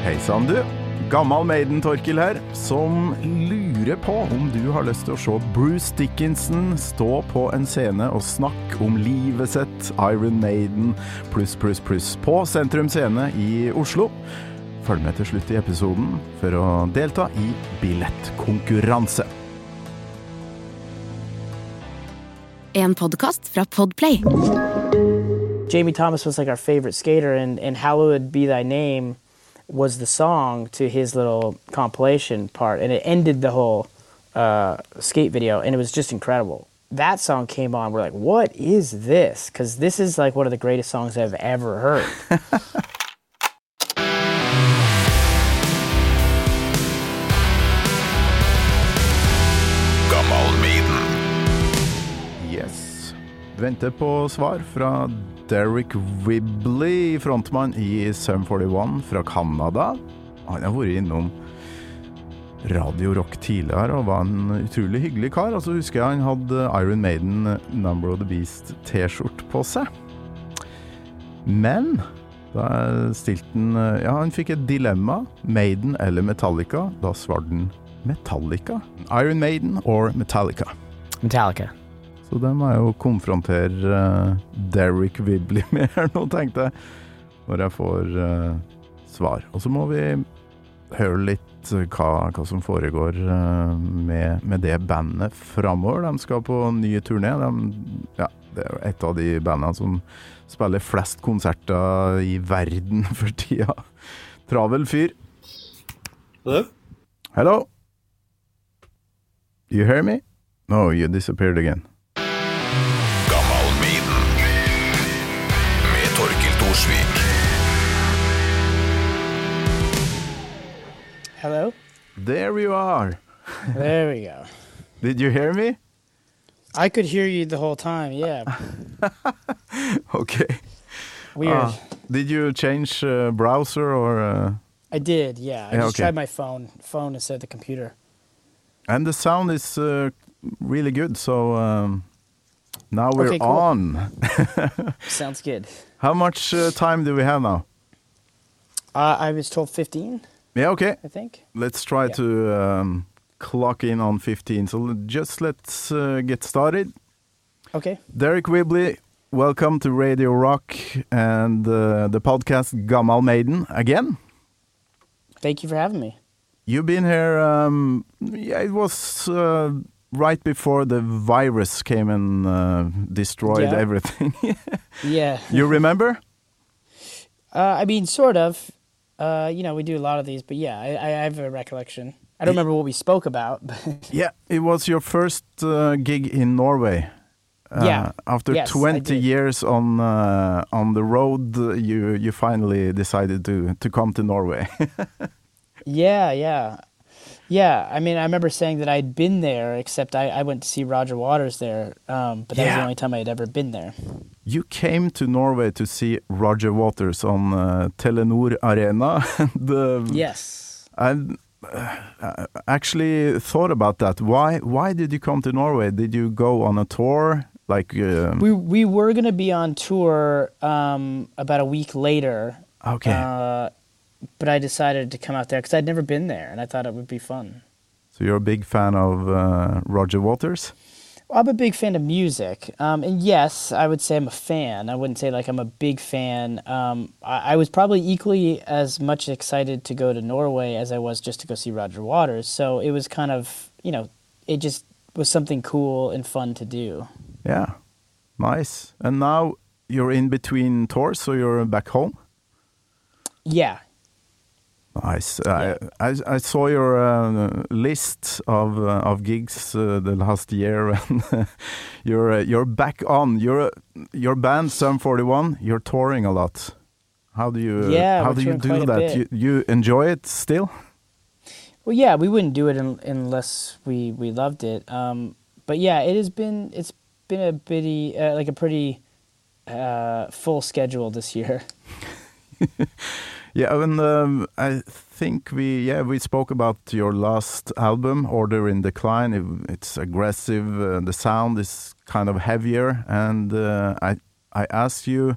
Hei sann, du. Gammal Maiden-Torkil her, som lurer på om du har lyst til å se Bruce Dickinson stå på en scene og snakke om livet sitt, Iron Maiden pluss, pluss, pluss, på Sentrum Scene i Oslo. Følg med til slutt i episoden for å delta i billettkonkurranse. En podkast fra Podplay. Jamie Thomas was like our favorite skater, and, and Hallowed Be Thy Name was the song to his little compilation part, and it ended the whole uh, skate video, and it was just incredible. That song came on, we're like, what is this? Because this is like one of the greatest songs I've ever heard. Venter på svar fra Derek Wibley, frontmann i Sum 41 fra Canada. Han har vært innom Radio Rock tidligere og var en utrolig hyggelig kar. Og så husker jeg han hadde Iron Maiden Number of the Beast T-skjorte på seg. Men da stilte han Ja, han fikk et dilemma. Maiden eller Metallica? Da svarte han Metallica. Iron Maiden or Metallica? Metallica. Så det må jeg jo konfrontere eh, Derek Wibley med her nå, tenkte jeg. Når jeg får eh, svar. Og så må vi høre litt eh, hva, hva som foregår med, med det bandet framover. De skal på ny turné. De, ja, det er jo et av de bandene som spiller flest konserter i verden for tida. Travel fyr. Hello? Hello? You hear me? No, you disappeared again. There you are. There we go. Did you hear me? I could hear you the whole time, yeah. Okay. Weird. Uh, did you change uh, browser or? Uh, I did, yeah. I Yeah, just okay. tried my phone, phone instead of the computer. and the sound is uh, really good. So um, now we're Okay, cool. on. Sounds good. How much uh, time do we have now? Uh, I was told 15, Yeah, okay. I think. Let's try Yeah. to um, clock in on 15. So just let's uh, get started. Okay. Deryck Whibley, welcome to Radio Rock and uh, the podcast Gammal Maiden again. Thank you for having me. You've been here, um, yeah, it was uh, right before the virus came and uh, destroyed Yeah. everything. Yeah. you remember? Uh, I mean, sort of. Uh, you know, we do a lot of these, but yeah, I, I have a recollection. I don't remember what we spoke about, but Yeah, it was your first uh, gig in Norway. Uh, Yeah. After Yes, 20 years on uh, on the road, uh, you you finally decided to to come to Norway. yeah, yeah. Yeah, I mean, I remember saying that I'd been there, except I, I went to see Roger Waters there, um, but that was the only time I had ever been there. you came to Norway to see Roger Waters on uh, Telenor Arena. and, uh, Yes. I uh, actually thought about that. Why why did you come to Norway? Did you go on a tour? Like um, We, we were going to be on tour um, about a week later, okay, uh, but I decided to come out there because I'd never been there and I thought it would be fun. so you're a big fan of uh, Roger Waters? I'm a big fan of music, um, and yes, I would say I'm a fan. I wouldn't say like I'm a big fan. Um, I, I was probably equally as much excited to go to Norway as I was just to go see Roger Waters. So it was kind of, you know, it just was something cool and fun to do. Yeah, nice. And now you're in between tours, so you're back home. Yeah. I, I I saw your uh, list of uh, of gigs uh, the last year, and you're uh, you're back on. Your your band Sum 41. You're touring a lot. How do you Yeah, How do you do that? You, you enjoy it still? well, yeah, we wouldn't do it un- unless we we loved it. Um, but yeah, it has been it's been a bitty uh, like a pretty uh, full schedule this year. Yeah, and um, I think we yeah we spoke about your last album, Order in Decline. It, it's aggressive. Uh, the sound is kind of heavier, and uh, I I asked you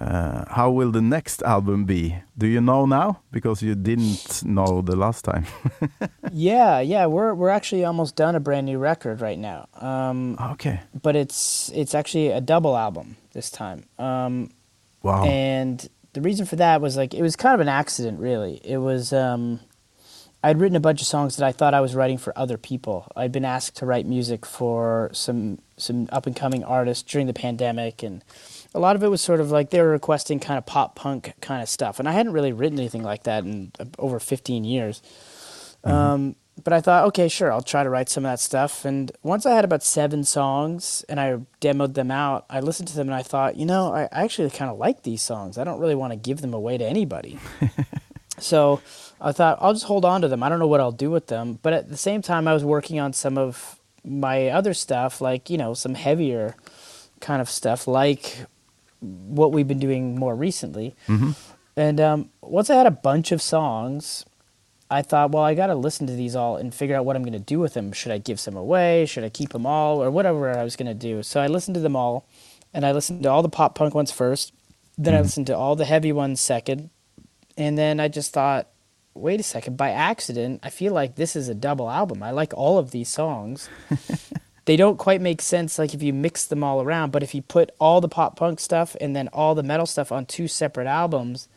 Uh, how will the next album be? Do you know now? Because you didn't know the last time. yeah, yeah, we're we're actually almost done a brand new record right now. Um, okay. but it's it's actually a double album this time. Um, Wow. and the reason for that was like it was kind of an accident, really. It was um, I'd written a bunch of songs that I thought I was writing for other people. I'd been asked to write music for some some up and coming artists during the pandemic, and a lot of it was sort of like they were requesting kind of pop punk kind of stuff, and I hadn't really written anything like that in uh, over 15 years. Um, but I thought, okay, sure, I'll try to write some of that stuff. And once I had about seven songs and I demoed them out, I listened to them and I thought, you know, I actually kind of like these songs. I don't really want to give them away to anybody. so I thought, I'll just hold on to them. I don't know what I'll do with them. But at the same time, I was working on some of my other stuff, like, you know, some heavier kind of stuff, like what we've been doing more recently. And um, once I had a bunch of songs, I thought, well, I got to listen to these all and figure out what I'm going to do with them. Should I give some away? Should I keep them all? Or whatever I was going to do. So I listened to them all, and I listened to all the pop punk ones first. Then I mm-hmm. listened to all the heavy ones second. And then I just thought, wait a second, by accident, I feel like this is a double album. I like all of these songs. they don't quite make sense like if you mix them all around, but if you put all the pop punk stuff and then all the metal stuff on two separate albums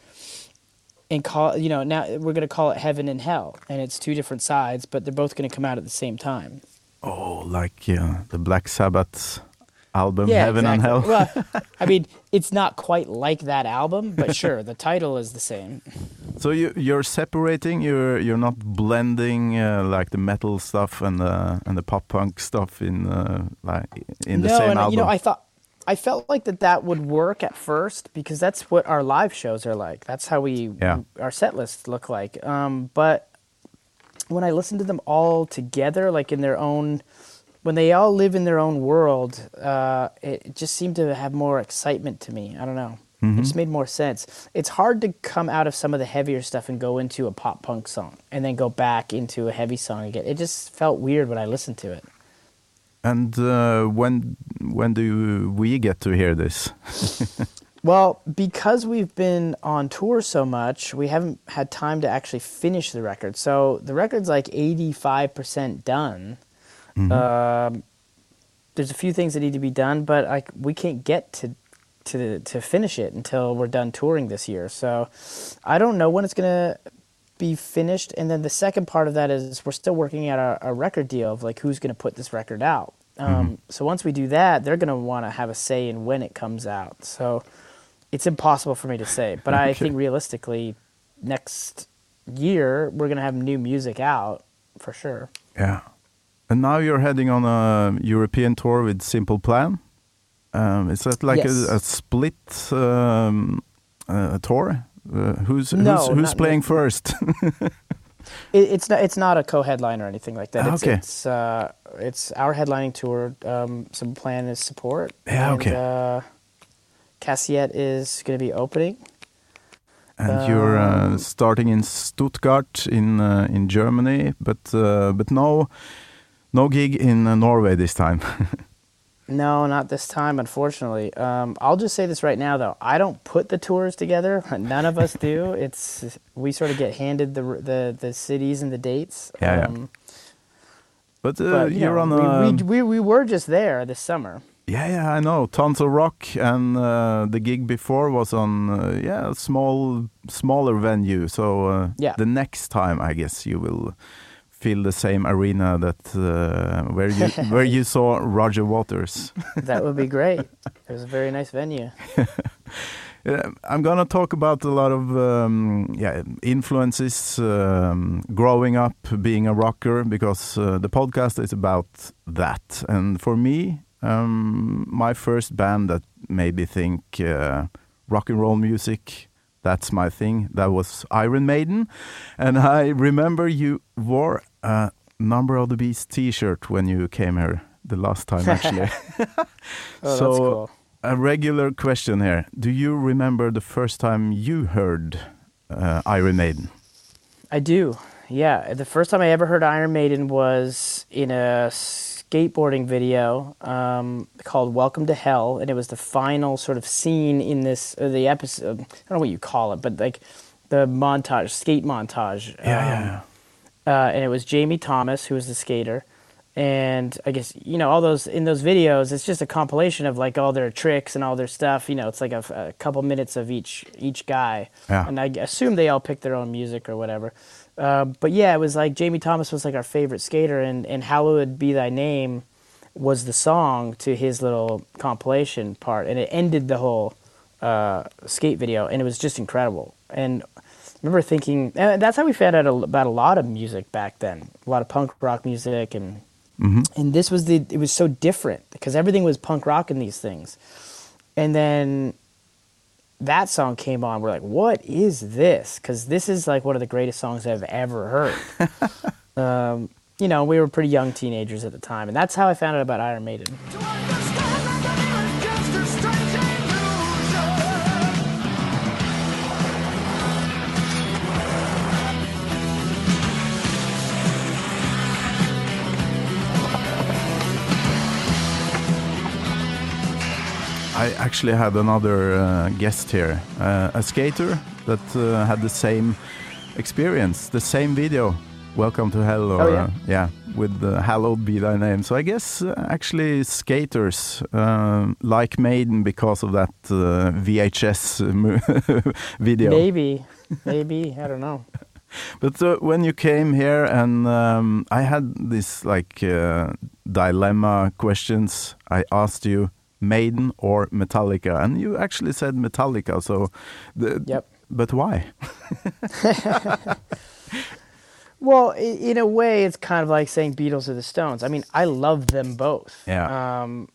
and call you know, now we're gonna call it Heaven and Hell and it's two different sides, but they're both gonna come out at the same time. oh, like uh, the Black Sabbath album, Heaven and exactly. Hell. well, I mean, it's not quite like that album, but sure, the title is the same. So you you're separating. You're you're not blending uh, like the metal stuff and the and the pop punk stuff in uh, like in the no, same and album. you know, I thought I felt like that that would work at first because that's what our live shows are like. That's how we Yeah. our set lists look like. Um, but when I listened to them all together, like in their own, when they all live in their own world, uh, it, it just seemed to have more excitement to me. I don't know. It just made more sense. It's hard to come out of some of the heavier stuff and go into a pop punk song and then go back into a heavy song again. It just felt weird when I listened to it. And uh, when when do we get to hear this? Well, because we've been on tour so much, we haven't had time to actually finish the record. So the record's like 85% done. Um, there's a few things that need to be done, but like we can't get to to to finish it until we're done touring this year. So I don't know when it's gonna be finished. And then the second part of that is we're still working out a, a record deal of like who's gonna put this record out. Um, So once we do that, they're gonna want to have a say in when it comes out. So it's impossible for me to say, but I think realistically, next year we're gonna have new music out for sure. Yeah. And now you're heading on a European tour with Simple Plan. Um, is that like Yes. a, a split um, uh, tour? Uh, who's No, who's, who's playing first? It, it's not it's not a co-headline or anything like that. Ah, It's okay. it's, uh, it's our headlining tour. Um, Simple Plan is support. Yeah, and, okay. Uh, Cassyette is going to be opening. and you're uh, Um, starting in Stuttgart in uh, in Germany, but uh, but no no gig in uh, Norway this time. No, not this time, unfortunately. Um, I'll just say this right now, though. I don't put the tours together. None of us do. It's we sort of get handed the the, the cities and the dates. Yeah, yeah. Um, but uh, but you you're know, on a we, we, we we were just there this summer. Yeah, yeah, I know. Tons of rock, and uh, the gig before was on uh, yeah a small, smaller venue. So uh, Yeah. the next time, I guess you will fill the same arena that uh, where you where you saw Roger Waters. That would be great. it was a very nice venue. I'm gonna talk about a lot of um, yeah influences um, growing up being a rocker because uh, the podcast is about that. And for me, um, my first band that made me think uh, rock and roll music. That's my thing. That was Iron Maiden, and I remember you wore a Number of the Beast T-shirt when you came here the last time, actually. Oh, So- that's cool. A regular question here. Do you remember the first time you heard uh, Iron Maiden? I do. Yeah, the first time I ever heard Iron Maiden was in a skateboarding video um, called "Welcome to Hell," and it was the final sort of scene in this uh, the episode. I don't know what you call it, but like the montage, skate montage. Yeah, um, yeah, yeah. uh, and it was Jamie Thomas who was the skater, and I guess you know all those in those videos. It's just a compilation of like all their tricks and all their stuff. You know, it's like a, a couple minutes of each each guy, Yeah. and I assume they all pick their own music or whatever. Uh, but yeah, it was like Jamie Thomas was like our favorite skater, and and Hallowed Be Thy Name was the song to his little compilation part, and it ended the whole uh, skate video, and it was just incredible. And I remember thinking and that's how we found out about a lot of music back then, a lot of punk rock music, and and this was the it was so different because everything was punk rock in these things, and then that song came on. We're like, what is this? Because this is like one of the greatest songs I've ever heard. um, you know, we were pretty young teenagers at the time, and that's how I found out about Iron Maiden. Actually had another uh, guest here, uh, a skater that uh, had the same experience, the same video. Welcome to Hell, or Oh, yeah? uh, yeah, with uh, Hallowed Be Thy Name. So I guess uh, actually skaters um, like Maiden because of that uh, VHS video. Maybe, maybe I don't know. But uh, when you came here, and um, I had this like uh, dilemma questions. I asked you Maiden or Metallica, and you actually said Metallica. So, the, Yep. But why? Well, in a way, it's kind of like saying Beatles or the Stones. I mean, I love them both. Yeah. Um,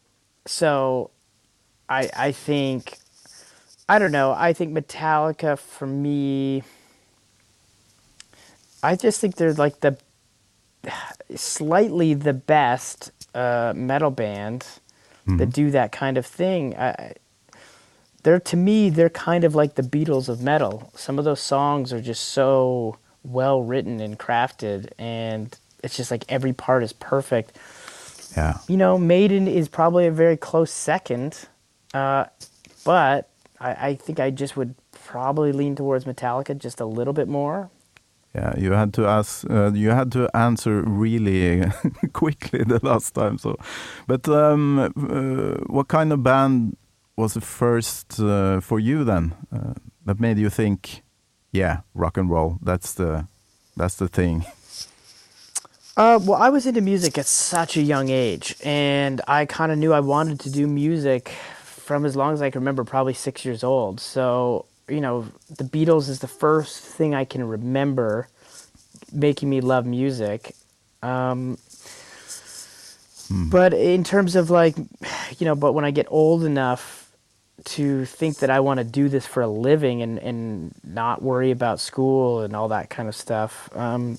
so, I I think, I don't know. I think Metallica for me. I just think they're like the slightly the best uh, metal band that do that kind of thing. I, I- they're to me they're kind of like the Beatles of metal. Some of those songs are just so well written and crafted, and it's just like every part is perfect. Yeah. You know, Maiden is probably a very close second, uh, but I, I think I just would probably lean towards Metallica just a little bit more. Yeah, you had to ask. Uh, you had to answer really quickly the last time. So, but um, uh, what kind of band was the first uh, for you then uh, that made you think, yeah, rock and roll? That's the that's the thing. Uh, well, I was into music at such a young age, and I kind of knew I wanted to do music from as long as I can remember, probably six years old. So, you know, the Beatles is the first thing I can remember making me love music. Um, But in terms of like, you know, but when I get old enough to think that I want to do this for a living and, and not worry about school and all that kind of stuff, um,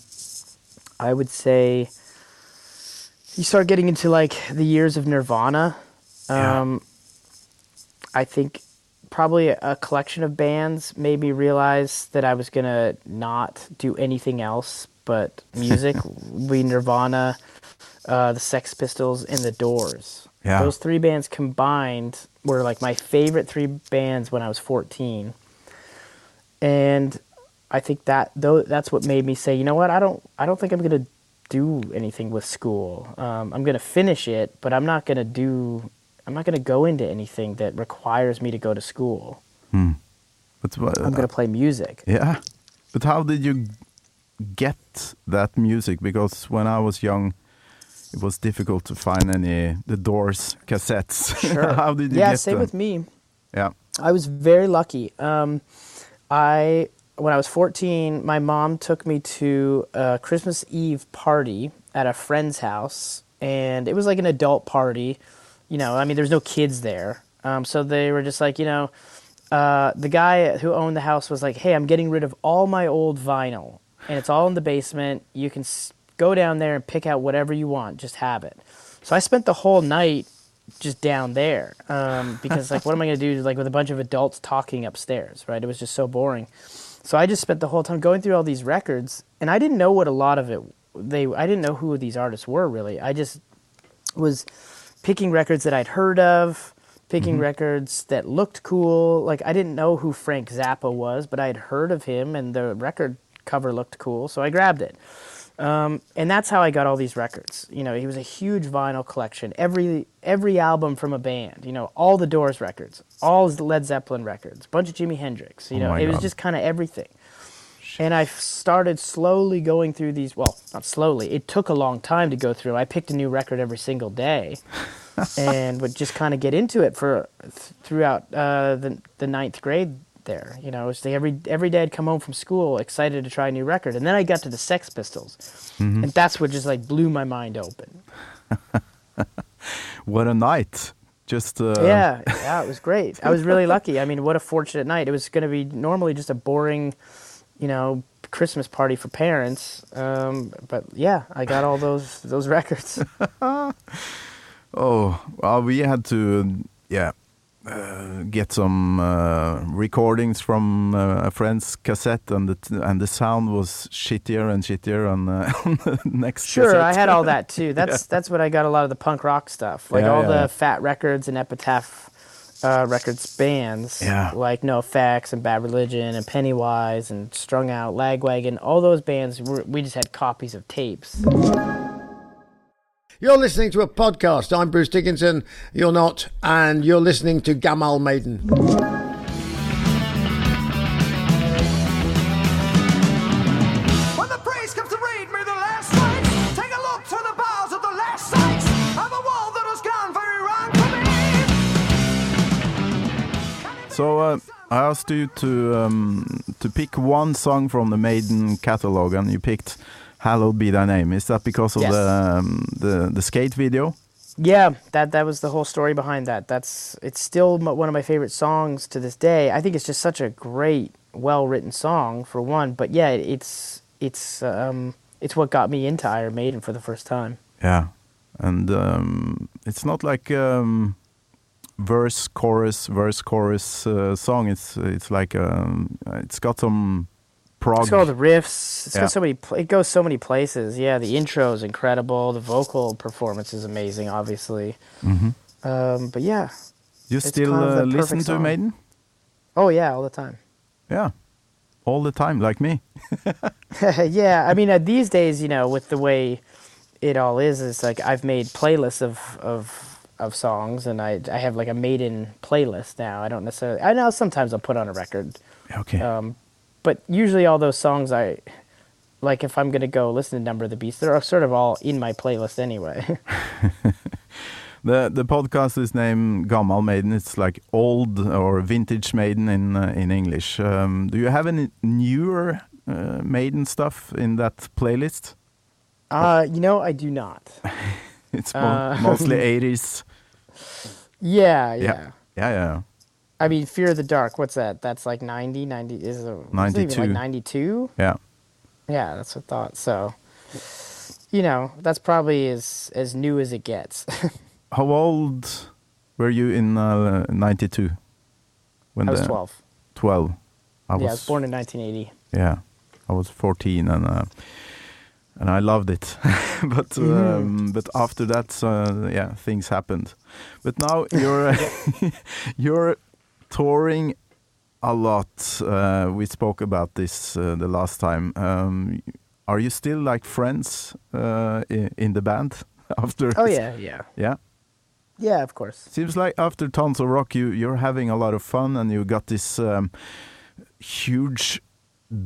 I would say you start getting into like the years of Nirvana. Yeah. Um, I think probably a collection of bands made me realize that I was gonna not do anything else but music. we Nirvana, uh, the Sex Pistols, and the Doors. Yeah. Those three bands combined were like my favorite three bands when I was 14. And I think that though that's what made me say, you know what, I don't I don't think I'm gonna do anything with school. Um, I'm gonna finish it, but I'm not gonna do I'm not gonna go into anything that requires me to go to school. But wha- I'm gonna play music. yeah, but how did you get that music? Because when I was young, it was difficult to find any the Doors cassettes. Sure. how did you yeah, same them? with me. Yeah. I was very lucky. Um, I when I was 14, my mom took me to a Christmas Eve party at a friend's house, and it was like an adult party. You know, I mean, there's no kids there, um, so they were just like, you know, uh, the guy who owned the house was like, "Hey, I'm getting rid of all my old vinyl, and it's all in the basement. You can s- go down there and pick out whatever you want. Just have it." So I spent the whole night just down there um, because like what am i going to do like with a bunch of adults talking upstairs right it was just so boring so i just spent the whole time going through all these records and i didn't know what a lot of it they i didn't know who these artists were really i just was picking records that I'd heard of, picking Mm-hmm. records that looked cool. Like I didn't know who Frank Zappa was, but I had heard of him, and the record cover looked cool, so I grabbed it. Um, and that's how I got all these records. You know, he was a huge vinyl collection. Every every album from a band. You know, all the Doors records, all the Led Zeppelin records, bunch of Jimi Hendrix. You Oh know, it was just kind of everything. And I started slowly going through these. Well, not slowly. It took a long time to go through. I picked a new record every single day, and would just kind of get into it for th- throughout uh, the the ninth grade. There, you know, the every every day I'd come home from school excited to try a new record, and then I got to the Sex Pistols, Mm-hmm. and that's what just like blew my mind open. What a night! Just uh, yeah, yeah, it was great. I was really lucky. I mean, what a fortunate night. It was going to be normally just a boring, you know, Christmas party for parents. Um, but yeah, I got all those those records. Oh, well, we had to, yeah, uh, get some uh, recordings from uh, a friend's cassette, and the t- and the sound was shittier and shittier on, uh, on the next. Sure, I had all that too. That's that's what I got a lot of the punk rock stuff, like Yeah, all yeah, the. Fat Wreck Chords and Epitaph uh, Records bands, Yeah. like NOFX and Bad Religion and Pennywise and Strung Out, Lagwagon. All those bands, were, we just had copies of tapes. You're listening to a podcast. I'm Bruce Dickinson. You're not, and you're listening to Gammal Maiden. I asked you to um, to pick one song from the Maiden catalog, and you picked "Hallowed Be Thy Name." Is that because of Yes. the, um, the the skate video? Yeah, that that was the whole story behind that. That's it's still m- one of my favorite songs to this day. I think it's just such a great, well written song for one. But yeah, it's it's um, it's what got me into Iron Maiden for the first time. Yeah, and um, it's not like um, verse chorus verse chorus uh, song. It's it's like um, it's got some prog. It's got all the riffs. It's Yeah. got so many. Pl- it goes so many places. Yeah, the intro is incredible. The vocal performance is amazing, obviously. mm-hmm. Um, but yeah, you still kind of uh, listen perfect to song. Maiden? oh yeah, all the time. Yeah, all the time, like me. yeah, I mean, uh, these days, you know, with the way it all is, it's like I've made playlists of of of songs, and I I have like a Maiden playlist now. I don't necessarily. I know sometimes I'll put on a record, Okay. um, but usually all those songs I like. If I'm gonna go listen to Number of the Beast, they're sort of all in my playlist anyway. The the podcast is named Gammal Maiden. It's like old or vintage Maiden in uh, in English. Um, do you have any newer uh, Maiden stuff in that playlist? uh, you know, I do not. It's mo- Uh, mostly 80s. Yeah, yeah. Yeah. Yeah, yeah. I mean, Fear of the Dark. What's that? That's like 90, 90 is it, was it even 92. like ninety two. Yeah. Yeah, that's what I thought. So, you know, that's probably as as new as it gets. How old were you in uh, 92? When I was the- twelve. 12. I yeah, I was born in nineteen eighty. Yeah, I was 14 and uh, and I loved it. but um, but after that, uh, yeah, things happened. But now you're you're touring a lot. Uh, we spoke about this uh, the last time. Um, are you still like friends uh, in, in the band after? Oh yeah, yeah, yeah. yeah. Of course. Seems like after Tons of Rock, you you're having a lot of fun, and you got this um, huge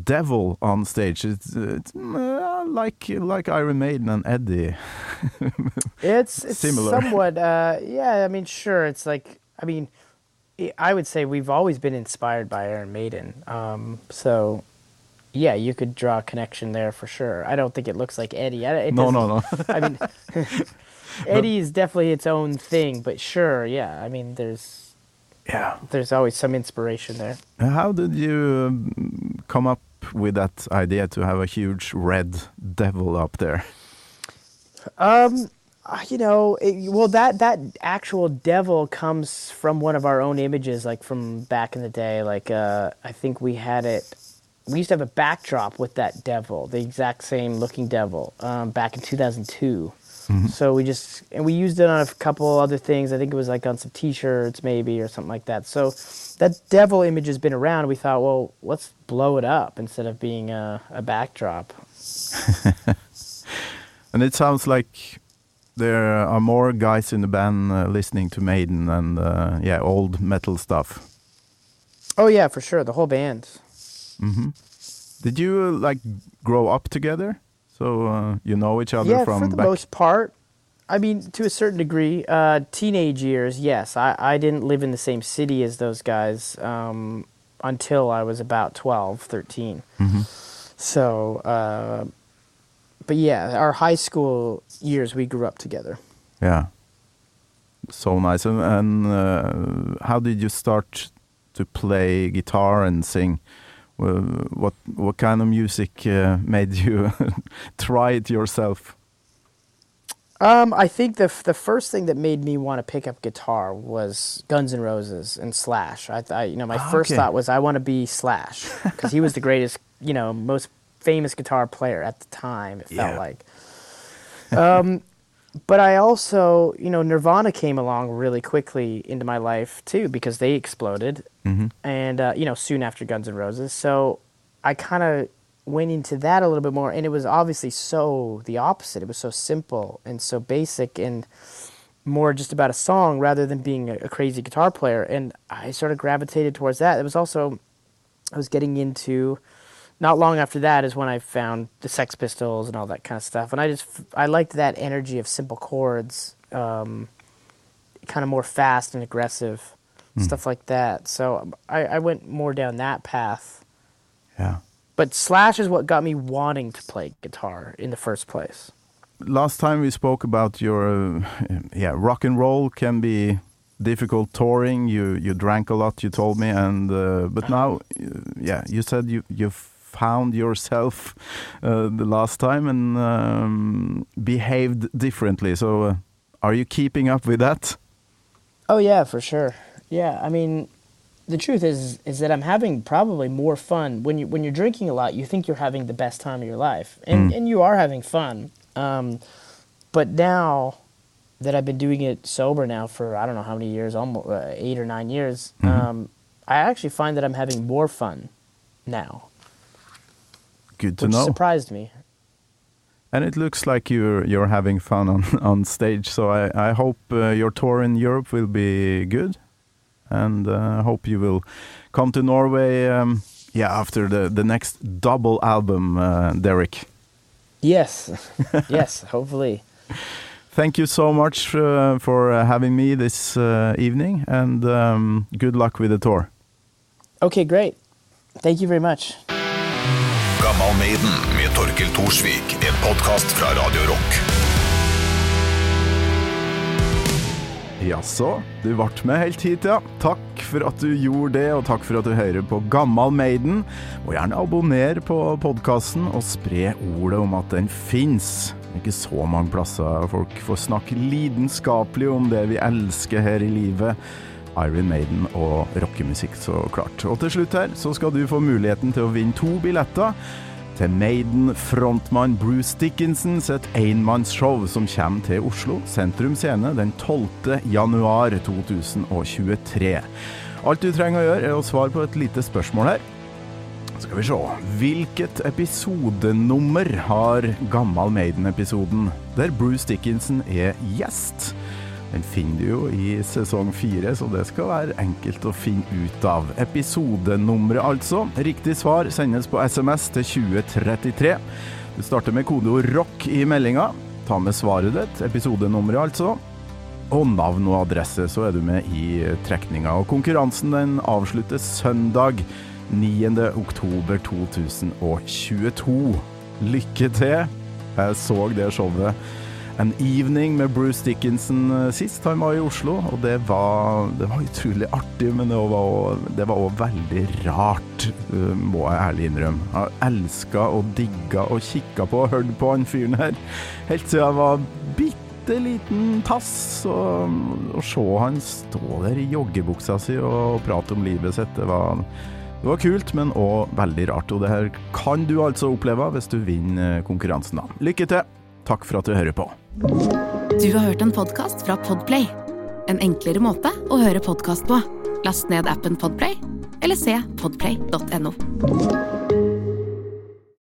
devil on stage. It's, it's uh, like like Iron Maiden and Eddie. It's it's Similar. somewhat. Uh, yeah, I mean, sure. It's like I mean, I- would say we've always been inspired by Iron Maiden. Um, so. Yeah, you could draw a connection there for sure. I don't think it looks like Eddie. I, No, no, no. I mean, Eddie is definitely its own thing, but sure, yeah. I mean, there's yeah. there's always some inspiration there. How did you um, come up with that idea to have a huge red devil up there? Um, uh, you know, it, well, that that actual devil comes from one of our own images, like from back in the day. Like, uh, I think we had it. We used to have a backdrop with that devil, the exact same looking devil, um, back in 2002. So we just and we used it on a couple other things. I think it was like on some T-shirts maybe or something like that. So that devil image has been around. We thought, well, let's blow it up instead of being a, a backdrop. And it sounds like there are more guys in the band uh, listening to Maiden and uh, yeah, old metal stuff. Oh yeah, for sure. The whole band. Did you uh, like grow up together? So uh, you know each other yeah, from for the back. most part. I mean, to a certain degree, uh, teenage years, yes. I, I didn't live in the same city as those guys um, until I was about 12, 13. Mm-hmm. So, uh, but yeah, our high school years, we grew up together. Yeah. So nice. And, and uh, how did you start to play guitar and sing? Uh, what what kind of music uh, made you try it yourself? Um, I think the f- the first thing that made me want to pick up guitar was Guns N' Roses and Slash. I, I you know my Ah, first okay. thought was I want to be Slash because he was the greatest, you know, most famous guitar player at the time. It felt Yeah. like. Um, but I also, you know, Nirvana came along really quickly into my life too because they exploded, and uh, you know, soon after Guns N' Roses. So I kind of went into that a little bit more, and it was obviously so the opposite. It was so simple and so basic, and more just about a song rather than being a, a crazy guitar player. And I sort of gravitated towards that. It was also I was getting into. Not long after that is when I found the Sex Pistols and all that kind of stuff, and I just I liked that energy of simple chords, um, kind of more fast and aggressive, stuff like that. So I, I went more down that path. Yeah. But Slash is what got me wanting to play guitar in the first place. Last time we spoke about your uh, yeah rock and roll can be difficult touring. You you drank a lot. You told me, and uh, but now uh, yeah you said you you found yourself uh, the last time and um, behaved differently. So uh, are you keeping up with that? Oh yeah, for sure. Yeah, I mean, the truth is is that I'm having probably more fun when you when you're drinking a lot. You think you're having the best time of your life, and and you are having fun. Um, but now that I've been doing it sober now for I don't know how many years, almost uh, eight or nine years, um, I actually find that I'm having more fun now, Good to which know. surprised me. And it looks like you're you're having fun on on stage. So I I hope uh, your tour in Europe will be good, and uh, I hope you will come to Norway. Um, yeah, after the the next double album, uh, Deryck. Yes, yes, hopefully. Thank you so much uh, for uh, having me this uh, evening, and um, good luck with the tour. Okay, great. Thank you very much. Gammal Maiden med Torkel Thorsvik. En podkast fra Radio Rock. Jaså, du ble med helt hit, ja. Takk for at du gjorde det, og takk for at du hører på Gammal Maiden. Og gjerne abonner på podkasten og spre ordet om at den fins. Ikke så mange plasser folk får snakke lidenskapelig om det vi elsker her i livet. Iron Maiden og rockemusikk, så klart. Og til slutt her så skal du få muligheten til å vinne to billetter til Maiden-frontmann Bruce Dickinson sitt enmannsshow som kommer til Oslo Sentrum Scene den 12. januar 2023. Alt du trenger å gjøre er å svare på et lite spørsmål her. Skal vi se. Hvilket episodenummer har Gammal Maiden-episoden der Bruce Dickinson er gjest? Den finner du jo i sesong fire, så det skal være enkelt å finne ut av. Episodenummeret, altså. Riktig svar sendes på SMS til 2033. Du starter med kodeord 'rock' i meldinga. Ta med svaret ditt, episodenummeret altså. Og navn og adresse, så er du med i trekninga. Og konkurransen den avsluttes søndag 9. oktober 2022. Lykke til! Jeg så det showet. An Evening med Bruce Dickinson eh, sist han var i Oslo, og det var, det var utrolig artig, men det var òg veldig rart, eh, må jeg ærlig innrømme. Jeg elska og digga og kikka på og hørt på han fyren her helt siden jeg var bitte liten tass. Og å se han stå der i joggebuksa si og prate om livet sitt, det var det var kult, men òg veldig rart. Og det her kan du altså oppleve hvis du vinner konkurransen, da. Lykke til! Takk for at du hører på. Du har hørt en podkast fra Podplay. En enklere måte å høre podkast på. Last ned appen Podplay, eller se podplay.no.